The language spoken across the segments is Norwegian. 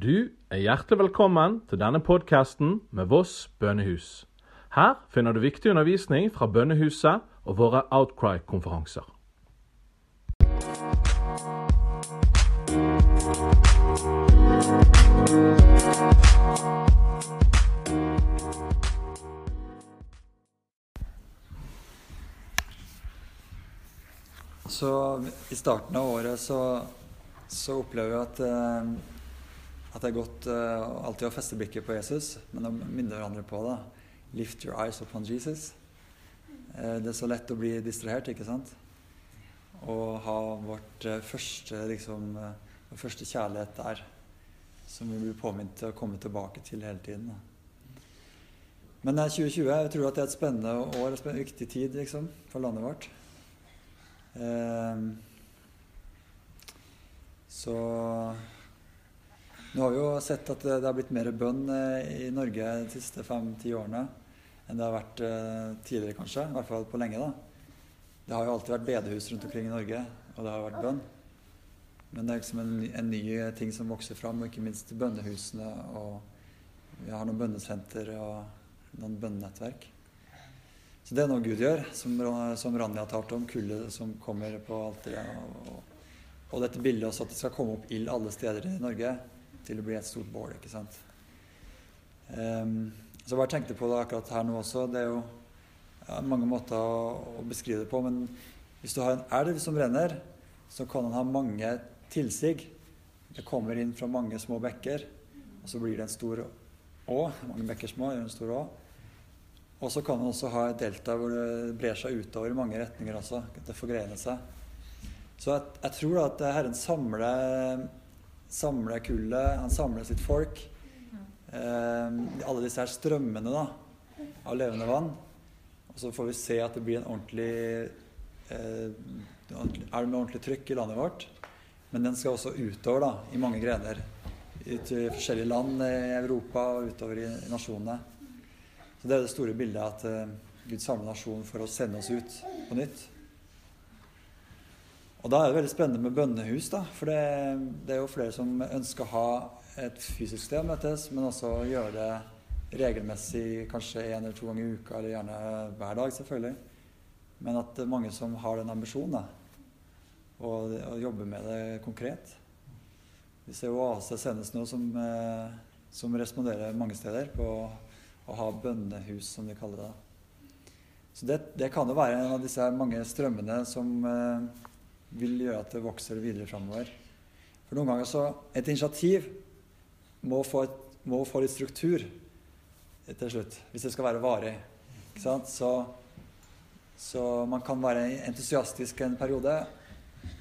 Du er hjertelig velkommen til denne podkasten med Voss bønnehus. Her finner du viktig undervisning fra bønnehuset og våre Outcry-konferanser. Så i starten av året så, så opplever jeg at, eh, at det er godt uh, alltid å feste blikket på Jesus, men å minne hverandre på det. Lift your eyes upon Jesus. Uh, det er så lett å bli distrahert, ikke sant? Og ha vårt uh, første, liksom, vår første kjærlighet der, som vi blir påminnet til å komme tilbake til hele tiden. Da. Men eh, 2020 jeg tror at det er et spennende år, en viktig tid liksom, for landet vårt. Så nå har vi jo sett at det har blitt mer bønn eh, i Norge de siste fem-ti årene enn det har vært eh, tidligere, kanskje. I hvert fall på lenge. da. Det har jo alltid vært bedehus rundt omkring i Norge, og det har vært bønn. Men det er liksom en, en ny ting som vokser fram, og ikke minst bønnehusene. Og vi har noen bønnesenter og noen bønnenettverk. Så det er noe Gud gjør, som, som Ranja talte om, kullet som kommer på alteret. Og, og dette bildet også at det skal komme opp ild alle steder i Norge til å bli et stort bål. ikke sant? Um, så jeg bare tenkte på det akkurat her nå også. Det er jo ja, mange måter å, å beskrive det på. Men hvis du har en elv som brenner, så kan den ha mange tilsig. Det kommer inn fra mange små bekker, og så blir det en stor å. Mange bekker små gjør en stor å. Og så kan man også ha et delta hvor det brer seg utover i mange retninger også. Det forgrener seg. Så jeg, jeg tror da at Herren samler, samler kullet, han samler sitt folk. Eh, alle disse her strømmene da, av levende vann. Og så får vi se at det blir en ordentlig eh, elv med ordentlig trykk i landet vårt. Men den skal også utover da, i mange grener. Ut i forskjellige land i Europa og utover i nasjonene. Så Det er det store bildet at eh, Gud samler nasjonen for å sende oss ut på nytt. Og Da er det veldig spennende med bønnehus, da, for det, det er jo flere som ønsker å ha et fysisk sted å møtes, men også gjøre det regelmessig, kanskje én eller to ganger i uka, eller gjerne hver dag, selvfølgelig. Men at det er mange som har den ambisjonen, da, og, og jobber med det konkret. Vi ser jo Oase sendes nå som, eh, som responderer mange steder på å ha bønnehus, som de kaller det. Så det, det kan jo være en av disse mange strømmene som eh, vil gjøre at det vokser videre framover. For noen ganger så Et initiativ må få, et, må få litt struktur til slutt, hvis det skal være varig. Ikke sant? Så, så man kan være entusiastisk en periode,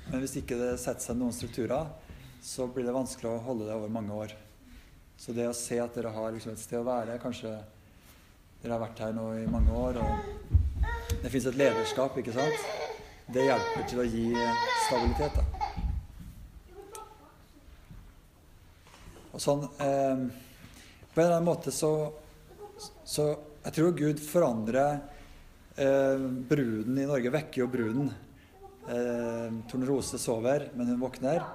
men hvis ikke det setter seg noen strukturer, så blir det vanskelig å holde det over mange år. Så det å se at dere har liksom et sted å være Kanskje dere har vært her nå i mange år, og det fins et lederskap, ikke sant? Det hjelper til å gi stabilitet. da. Og sånn eh, På en eller annen måte så, så Jeg tror Gud forandrer eh, bruden i Norge. Vekker jo bruden. Eh, Tornerose sover, men hun våkner.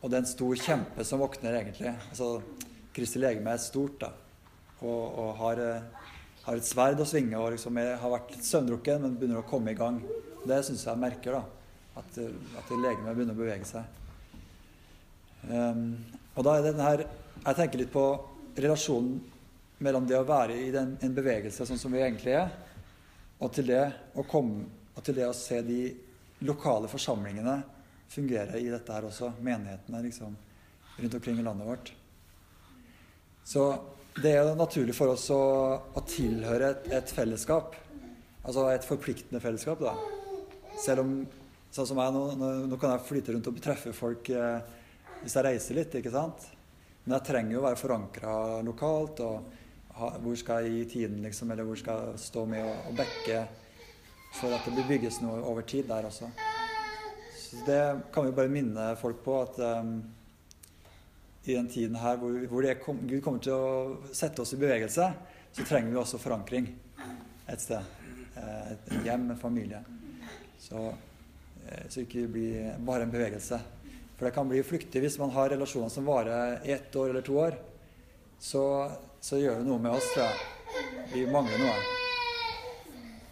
Og det er en stor kjempe som våkner, egentlig. Altså, Kristi legeme er stort da, og, og har, eh, har et sverd å svinge og liksom har vært litt søvndrukken, men begynner å komme i gang. Det syns jeg merker, da. At, eh, at legemet begynner å bevege seg. Um, og da er det den her Jeg tenker litt på relasjonen mellom det å være i den, en bevegelse sånn som vi egentlig er, og til det å komme og til det å se de lokale forsamlingene fungere i dette her også. Menighetene liksom rundt omkring i landet vårt. Så det er jo naturlig for oss å, å tilhøre et, et fellesskap. Altså et forpliktende fellesskap, da. Selv om Sånn som jeg nå, nå, kan jeg flyte rundt og treffe folk eh, hvis jeg reiser litt, ikke sant. Men jeg trenger jo å være forankra lokalt. og ha, Hvor skal jeg gi tiden, liksom, eller hvor skal jeg stå med og, og backe for at det blir bygges noe over tid der også. Så det kan vi bare minne folk på at um, i den tiden her hvor, hvor kom, Gud kommer til å sette oss i bevegelse, så trenger vi også forankring et sted. Eh, Et hjem, en familie. Så, eh, så ikke det blir bare en bevegelse. For det kan bli flyktig hvis man har relasjoner som varer i ett år eller to år. Så, så gjør det noe med oss, tror. Vi mangler noe.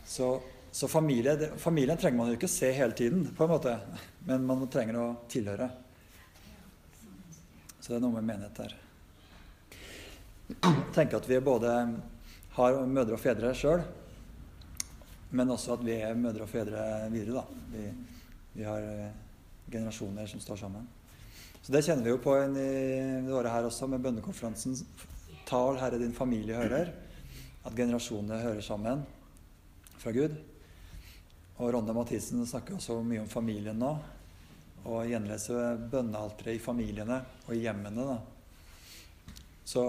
Så, så familie, familien trenger man jo ikke se hele tiden, på en måte. Men man trenger å tilhøre. Så det er noe med menighet der. Jeg tenker at vi både har mødre og fedre sjøl, men også at vi er mødre og fedre videre. da. Vi, vi har eh, generasjoner som står sammen. Så det kjenner vi jo på i det året her også, med bønnekonferansen. Tal Herre din familie hører. At generasjonene hører sammen fra Gud. Og Ronde Mathisen snakker også mye om familien nå. Og gjenlese bønnealteret i familiene og i hjemmene. da. Så,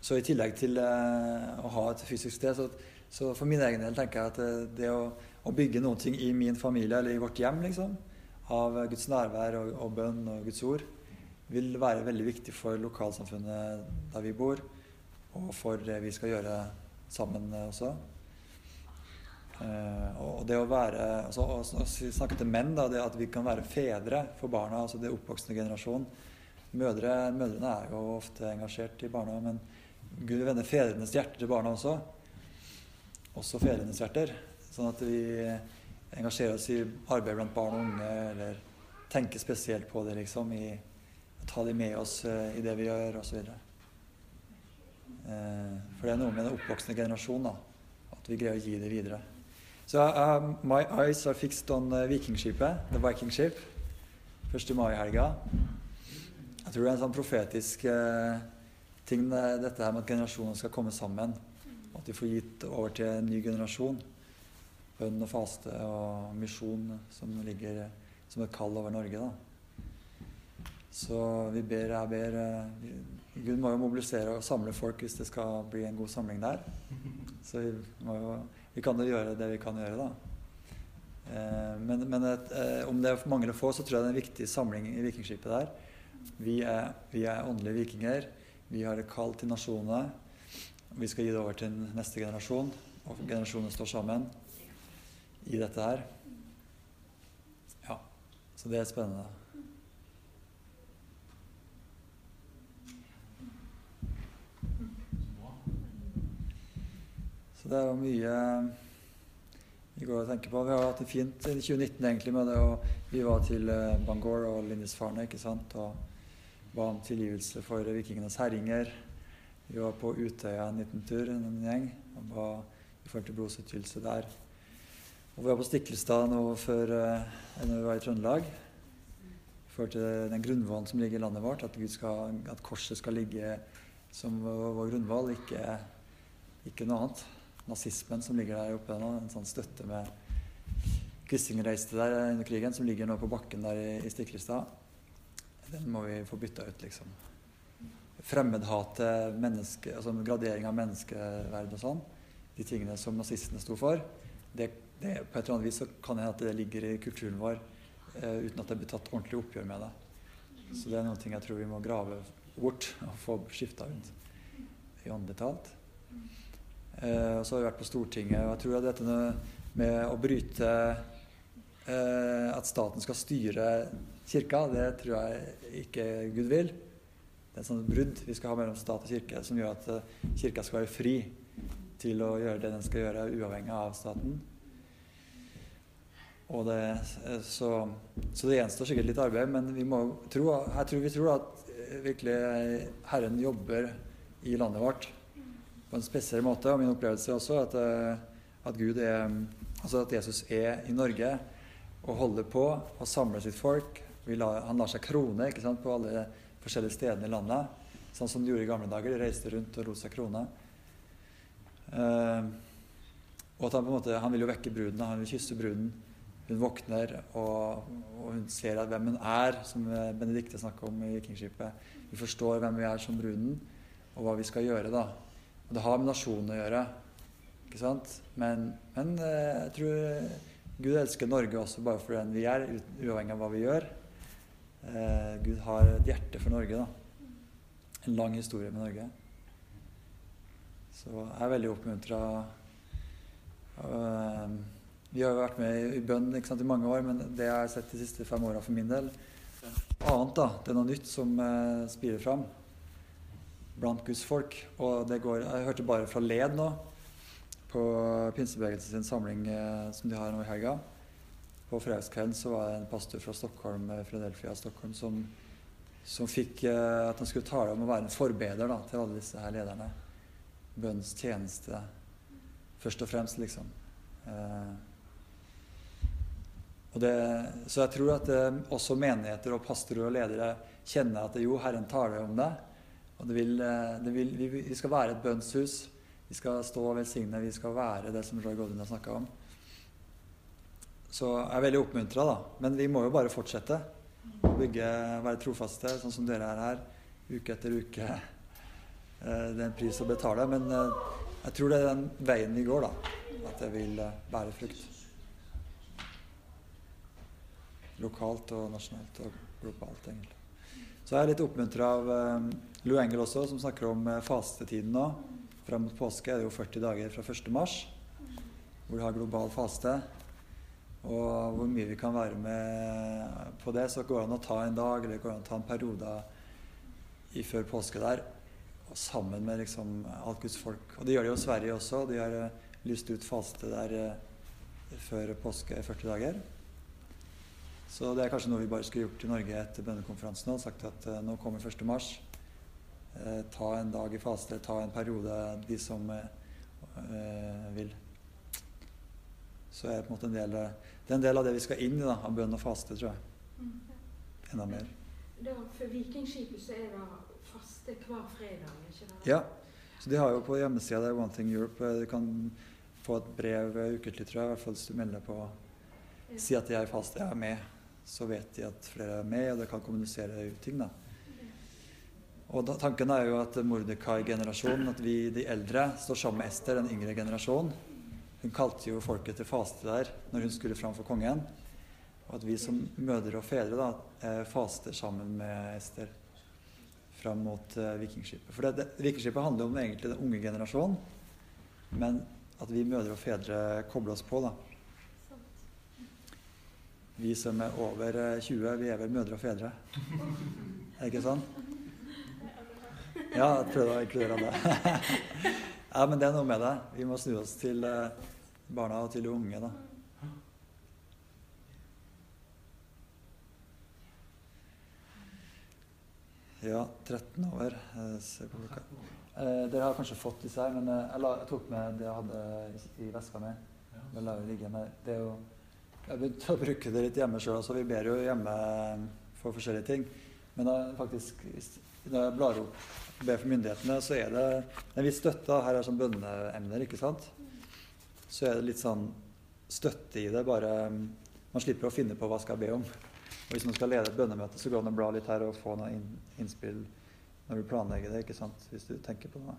så i tillegg til eh, å ha et fysisk sted, så så for min egen del tenker jeg at eh, det å, å bygge noen ting i min familie eller i vårt hjem, liksom, av Guds nærvær og, og, bønn og Guds ord, vil være veldig viktig for lokalsamfunnet der vi bor, og for det vi skal gjøre sammen også. Uh, og det å være altså, å snakke til menn, da, det at vi kan være fedre for barna, altså det oppvoksende generasjon. Mødre, mødrene er jo ofte engasjert i barna, men Gud vender fedrenes hjerte til barna også også fedrenes hjerter. Sånn at vi engasjerer oss i arbeid blant barn og unge, eller tenker spesielt på det, liksom. I, ta dem med oss uh, i det vi gjør, osv. Uh, eh, for det er noe med den oppvoksende generasjon, da. At vi greier å gi det videre. Så uh, my eyes are fixed on uh, vikingskipet, the Viking Ship. 1. mai-helga. Jeg tror det er en sånn profetisk ting, dette her med at generasjonene skal komme sammen. At vi får gitt over til en ny generasjon. Bønn og faste og misjon som ligger som et kall over Norge. da. Så vi ber, jeg ber eh, Gud må jo mobilisere og samle folk hvis det skal bli en god samling der. Så vi, jo, vi kan jo gjøre det vi kan gjøre, da. Eh, men, men et, eh, om det er mange eller få, så tror jeg det er en viktig samling i Vikingskipet der. Vi er, vi er åndelige vikinger. Vi har et kall til nasjonene. Vi skal gi det over til neste generasjon, og generasjonene står sammen i dette her. Ja, så det er spennende. Så det er jo mye vi går og tenker på. Vi har hatt det fint i 2019 egentlig med det. og Vi var til eh, Bangor og Lindisfarne ikke sant? og ba om tilgivelse for vikingenes herringer. Vi var på Utøya en liten tur, en gjeng, var i forhold til blodsutgytelse der. Og vi var på Stiklestad nå før eh, når vi var i Trøndelag. I forhold til den grunnvollen som ligger i landet vårt, at, skal, at korset skal ligge som vår grunnvoll, ikke, ikke, noe annet. Nazismen som ligger der oppe nå, en sånn støtte med Quisling reiste der under krigen, som ligger nå på bakken der i, i Stiklestad. Den må vi få bytta ut, liksom fremmedhatet, menneske, altså gradering av menneskeverd og sånn, de tingene som nazistene sto for, det, det, på et eller annet vis så kan hende at det ligger i kulturen vår eh, uten at det blir tatt ordentlig oppgjør med det. Så det er noen ting jeg tror vi må grave bort og få skifta ut i åndelig talt. Eh, så har vi vært på Stortinget, og jeg tror at dette med å bryte eh, At staten skal styre kirka, det tror jeg ikke Gud vil. Det er et sånt brudd vi skal ha mellom stat og kirke, som gjør at eh, kirka skal være fri til å gjøre det den skal gjøre, uavhengig av staten. Det, eh, så, så, det gjenstår sikkert litt arbeid, men vi må tro, jeg tror vi tror at eh, virkelig Herren jobber i landet vårt på en spesiell måte. Og min opplevelse er også at, at, Gud er, altså at Jesus er i Norge og holder på og samler sitt folk. La, han lar seg krone ikke sant, på alle forskjellige stedene i landet. Sånn som de gjorde i gamle dager. De reiste rundt og lot seg krone. Uh, og at han på en måte, han vil jo vekke bruden. Han vil kysse bruden. Hun våkner, og, og hun ser at hvem hun er, som Benedicte snakker om i Vikingskipet. Vi forstår hvem vi er som bruden, og hva vi skal gjøre. da. Og det har med nasjonen å gjøre. ikke sant? Men, men uh, jeg tror Gud elsker Norge også bare for den vi er, uavhengig av hva vi gjør. Eh, Gud har et hjerte for Norge. da. En lang historie med Norge. Så jeg er veldig oppmuntra. Uh, vi har jo vært med i bønn sant, i mange år, men det jeg har sett de siste fem åra for min del, annet, da. Det er noe nytt som eh, spirer fram blant Guds folk. Og det går Jeg hørte bare fra Led nå, på pinsebevegelsen sin samling eh, som de har nå i helga. På fredagskvelden så var det en pastor fra Stockholm, Fredelfia Philadelphia Stockholm som, som fikk eh, at han skulle tale om å være en forbeder da, til alle disse her lederne. Bønnens tjeneste først og fremst, liksom. Eh, og det, så jeg tror at eh, også menigheter og pastorer og ledere kjenner at jo, Herren taler om det. Og det vil, eh, det vil, vi, vi skal være et bønnshus. Vi skal stå og velsigne. Vi skal være det som Roy Godwin har snakka om. Så jeg er veldig oppmuntra, da. Men vi må jo bare fortsette å bygge, være trofaste, sånn som dere er her, uke etter uke. Eh, Det er en pris å betale. Men eh, jeg tror det er den veien vi går, da. At det vil eh, bære frukt. Lokalt og nasjonalt og globalt, egentlig. Så jeg er litt oppmuntra av Lou Engel også, som snakker om fastetiden nå. Fram mot påske er det jo 40 dager fra 1. mars, hvor de har global faste. Og hvor mye vi kan være med på det. Så går det an å ta en dag eller går det an å ta en periode i før påske der. Og sammen med liksom alt Guds folk. Og det gjør de jo i Sverige også. De har eh, lyst ut faste der eh, før påske i 40 dager. Så det er kanskje noe vi bare skulle gjort i Norge etter bønnekonferansen og sagt at eh, nå kommer 1. mars. Ta en dag i faste, ta en periode, de som vil. Så er det på en måte en del, det er en del av det vi skal inn i, da, av bønn og faste, tror jeg. Enda mer. Da, for Vikingskipet så er det faste hver fredag, ikke det? Ja. Så de har jo på hjemmesida der One Thing Europe eh, Du kan få et brev eh, ukentlig, tror jeg, i hvert fall hvis du melder på Si at de er fast, jeg er med. Så vet de at flere er med, og de kan kommunisere ut ting. da. Og da, Tanken er jo at Mordekai-generasjonen, at vi de eldre, står sammen med Ester, den yngre generasjonen. Hun kalte jo folket til faste der når hun skulle fram for kongen. Og at vi som mødre og fedre da, eh, faster sammen med Ester fram mot eh, Vikingskipet. For det, det, Vikingskipet handler om egentlig den unge generasjonen, men at vi mødre og fedre kobler oss på. da. Vi som er over eh, 20, vi er vel mødre og fedre. Er det ikke sånn? Ja, jeg prøvde å inkludere alle. ja, men det er noe med det. Vi må snu oss til eh, barna og til de unge, da. Ja, 13 år. Eh, se på klokka. Eh, dere har kanskje fått disse her, men eh, jeg, la, jeg tok med det jeg hadde i, veska mi. Jeg lar det ligge med. Det er jo Jeg har begynt å bruke det litt hjemme sjøl også. Vi ber jo hjemme for forskjellige ting. Men da faktisk, når jeg blar opp og ber for myndighetene, så er det en viss støtte. Her er sånn bønneemner, ikke sant? Så er det litt sånn støtte i det. Bare man slipper å finne på hva skal jeg be om. Og hvis man skal lede et bønnemøte, så går det an å bla litt her og få noe inn, innspill når du planlegger det, ikke sant? hvis du tenker på noe.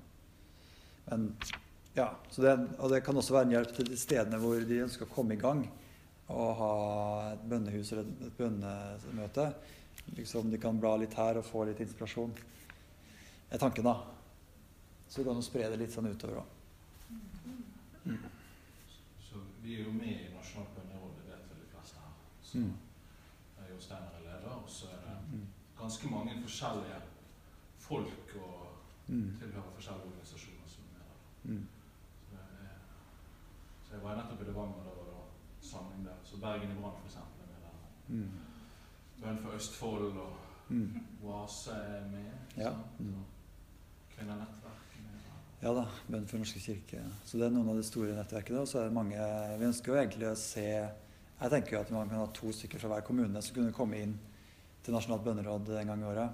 Men, ja, det, og det kan også være en hjelp til de stedene hvor de ønsker å komme i gang og ha et bønnehus eller et bønnemøte. Liksom De kan bla litt her og få litt inspirasjon. Det er tanken, da. Så det går an å spre det litt sånn utover òg. Så vi er jo med i Nasjonalt bønneråd, det vel de fleste her. Så Mm. jo Steinar er leder, og så er det Mm. ganske mange forskjellige folk og Mm. tilhører forskjellige organisasjoner som er med. Mm. Så, er, så jeg var nettopp i Levanger, da var det samling der. Så Bergen i Brann eksempel er med der. Mm. Bønn for Østfold og Mm. Oase er med. Ja. Mm. Med. Ja da, Bønn for norske kirke. Så det er noen av de store nettverkene. Og så er det mange Vi ønsker jo egentlig å se Jeg tenker jo at man kan ha to stykker fra hver kommune som kunne komme inn til Nasjonalt bønneråd en gang i året.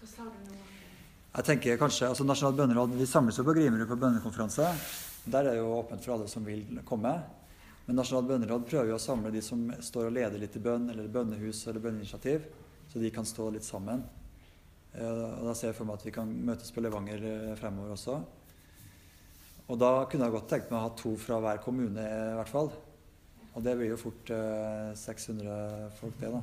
Hva sa du nå? Jeg tenker kanskje, altså Nasjonalt bønneråd, Vi samles jo på Grimerud på bønnekonferanse. Der er det jo åpent for alle som vil komme. Men Nasjonalt bønneråd prøver jo å samle de som står og leder litt i bønn, eller bønnehus eller bønneinitiativ, så de kan stå litt sammen. Eh, Og Da ser jeg for meg at vi kan møtes på Levanger eh, fremover også. Og da kunne jeg godt tenkt meg å ha to fra hver kommune i hvert fall. Og det blir jo fort eh, 600 folk, det, da.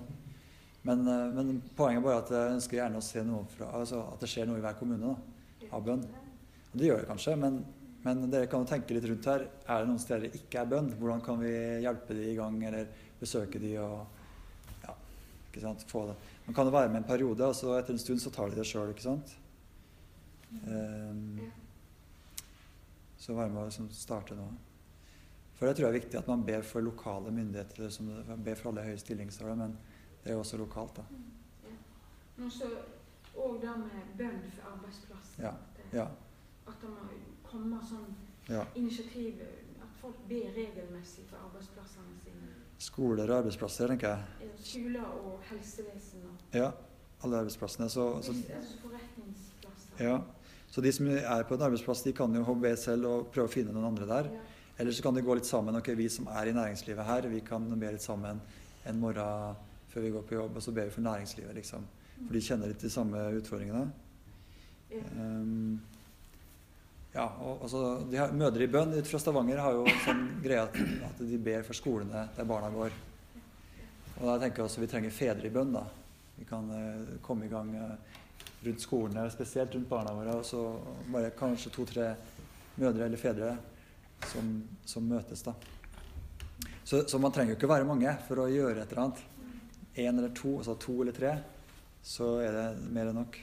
Men, eh, men poenget er bare at jeg ønsker gjerne å se noe fra, altså at det skjer noe i hver kommune da, av bønn. Og det gjør det kanskje, men, men dere kan jo tenke litt rundt her. Er det noen steder det ikke er bønn? Hvordan kan vi hjelpe de i gang, eller besøke de og ja. Ikke sant? Få det. Man kan jo være med en periode, og så etter en stund så tar de det sjøl, ikke sant. Um, så være med å liksom starte nå. For det tror jeg er viktig at man ber for lokale myndigheter, som ber for alle høye stillingssteder, men det er jo også lokalt, da. Men så òg det med bønn for arbeidsplass. Ja, Ja. at de må komme sånn ja. initiativ At folk ber regelmessig for arbeidsplassene sine. Skoler og arbeidsplasser, tenker jeg. Skoler og helsevesen og Ja, alle arbeidsplassene. Så, så, altså forretningsplasser. ja. så de som er på en arbeidsplass, de kan jo HB selv og prøve å finne noen andre der. Ja. Eller så kan de gå litt sammen. ok, Vi som er i næringslivet her, vi kan be litt sammen en morgen før vi går på jobb, og så ber vi for næringslivet, liksom. For de kjenner litt de samme utfordringene. Ja. Um, ja, og altså, har, Mødre i bønn ut fra Stavanger har jo sånn greie at, at de ber for skolene der barna går. Og da tenker jeg også vi trenger fedre i bønn. da. Vi kan eh, komme i gang eh, rundt skolene, spesielt rundt barna våre. Og så bare kanskje to-tre mødre eller fedre som, som møtes. da. Så, så man trenger jo ikke være mange for å gjøre et eller annet. Én eller to, altså to eller tre, så er det mer enn nok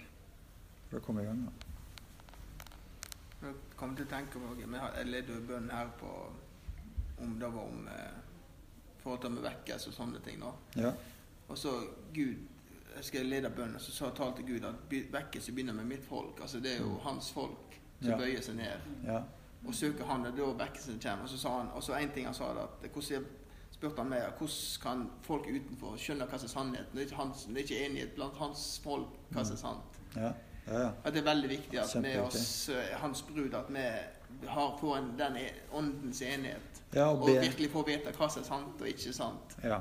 for å komme i gang. da. Kom til å tenke på. Jeg leder jo bønn her på om det var om eh, forhold med vekkelse og sånne ting. da. Ja. Og så Gud jeg skal lede bønn, og så sa talte Gud at vekkelse begynner med mitt folk. Altså Det er jo hans folk som Ja. bøyer seg ned. ja. Og søker han og da vekkelsen kommer. Og så sa han, og så en ting han sa da, at hvordan spurte han meg, hvordan kan folk utenfor skjønne hva som er sannheten? Det er ikke, hans, det er ikke enighet blant hans folk hva som er sant. Ja, ja, ja. At det er veldig viktig at vi oss, eh, hans brud, at vi har får en, den e- åndens enighet. Og og virkelig får vite hva som er sant og ikke sant. Ja,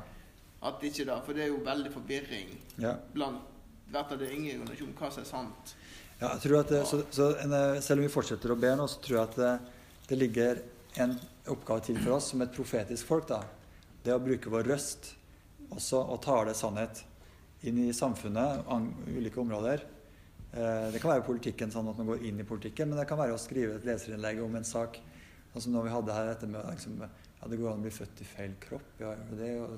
At ikke da, For det er jo veldig forvirring ja. blant hvert av det yngre generasjonen hva som er sant. ja jeg tror at det, så, så en, eh, Selv om vi fortsetter å be nå, så tror jeg at det, det ligger en oppgave til for oss som et profetisk folk. da. Det å bruke vår røst også og tale sannhet inn i samfunnet, an, ulike områder. Eh, det kan være politikken, sånn at man går inn i politikken, men det kan være å skrive et leserinnlegg om en sak. Sånn som når vi hadde her dette med liksom, ja, det går an å bli født i feil kropp. Ja, det? Og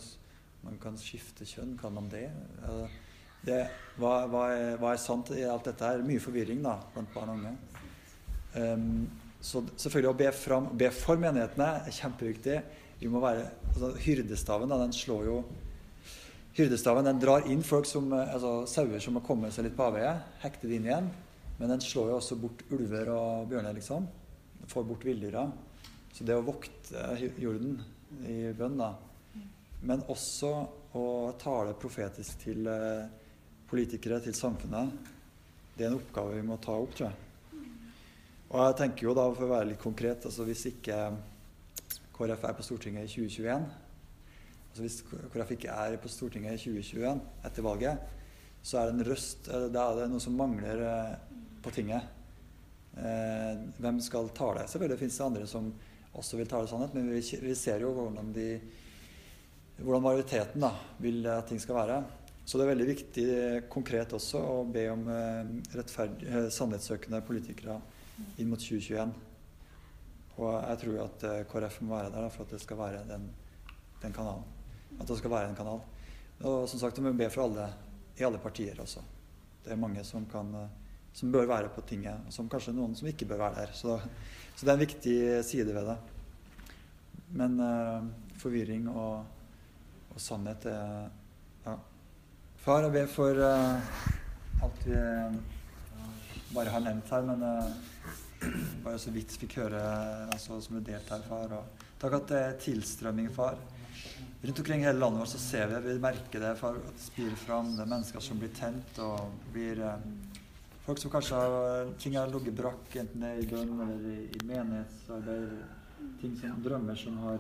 man kan skifte kjønn. Kan man det? Ja, det hva, hva, er, hva er sant i alt dette her? Mye forvirring da, blant barn og unge. Um, så selvfølgelig å be, fram, be for menighetene er kjempeviktig. Vi må være, altså, hyrdestaven da, den slår jo Hyrdestaven den drar inn folk som, eh, altså sauer som har komme seg litt på avveie. Hekter det inn igjen. Men den slår jo også bort ulver og bjørner, liksom. Får bort villdyra. Så det å vokte jorden i bønn, da. Men også å tale profetisk til eh, politikere, til samfunnet. Det er en oppgave vi må ta opp, tror jeg. Og jeg tenker jo da, for å være litt konkret, altså hvis ikke KrF er på Stortinget i 2021 altså Hvis KrF ikke er på Stortinget i 2021 etter valget, så er det en røst eh, Da er det noe som mangler eh, på tinget. Eh, hvem skal tale? Selvfølgelig finnes det andre som også vil tale sannhet, men vi, ser jo hvordan, de, hvordan majoriteten da, vil at ting skal være. Så det er veldig viktig konkret også å be om sannhetssøkende politikere inn mot 2021. Og jeg tror at KrF må være der for at det skal være den, den kanalen. At det skal være en kanal. Og som sagt, må be for alle, i alle partier også. Det er mange som, kan, eh, som bør være på tinget, og som kanskje noen som ikke bør være der. Så, så det er en viktig side ved det. Men uh, forvirring og, og sannhet er ja. Far, jeg ber for uh, alt vi eh, bare har nevnt her, men uh, bare så vidt fikk høre altså, som ble delt her, far. Og takk at det er tilstrømming, far. Rundt omkring hele landet vårt så ser vi, vi merker det, det spirer fram. Det er mennesker som blir tent og blir eh, Folk som kanskje har ting har ligget brakk, enten det er i bønn eller i, i menighetsarbeid. Ting som drømmer som har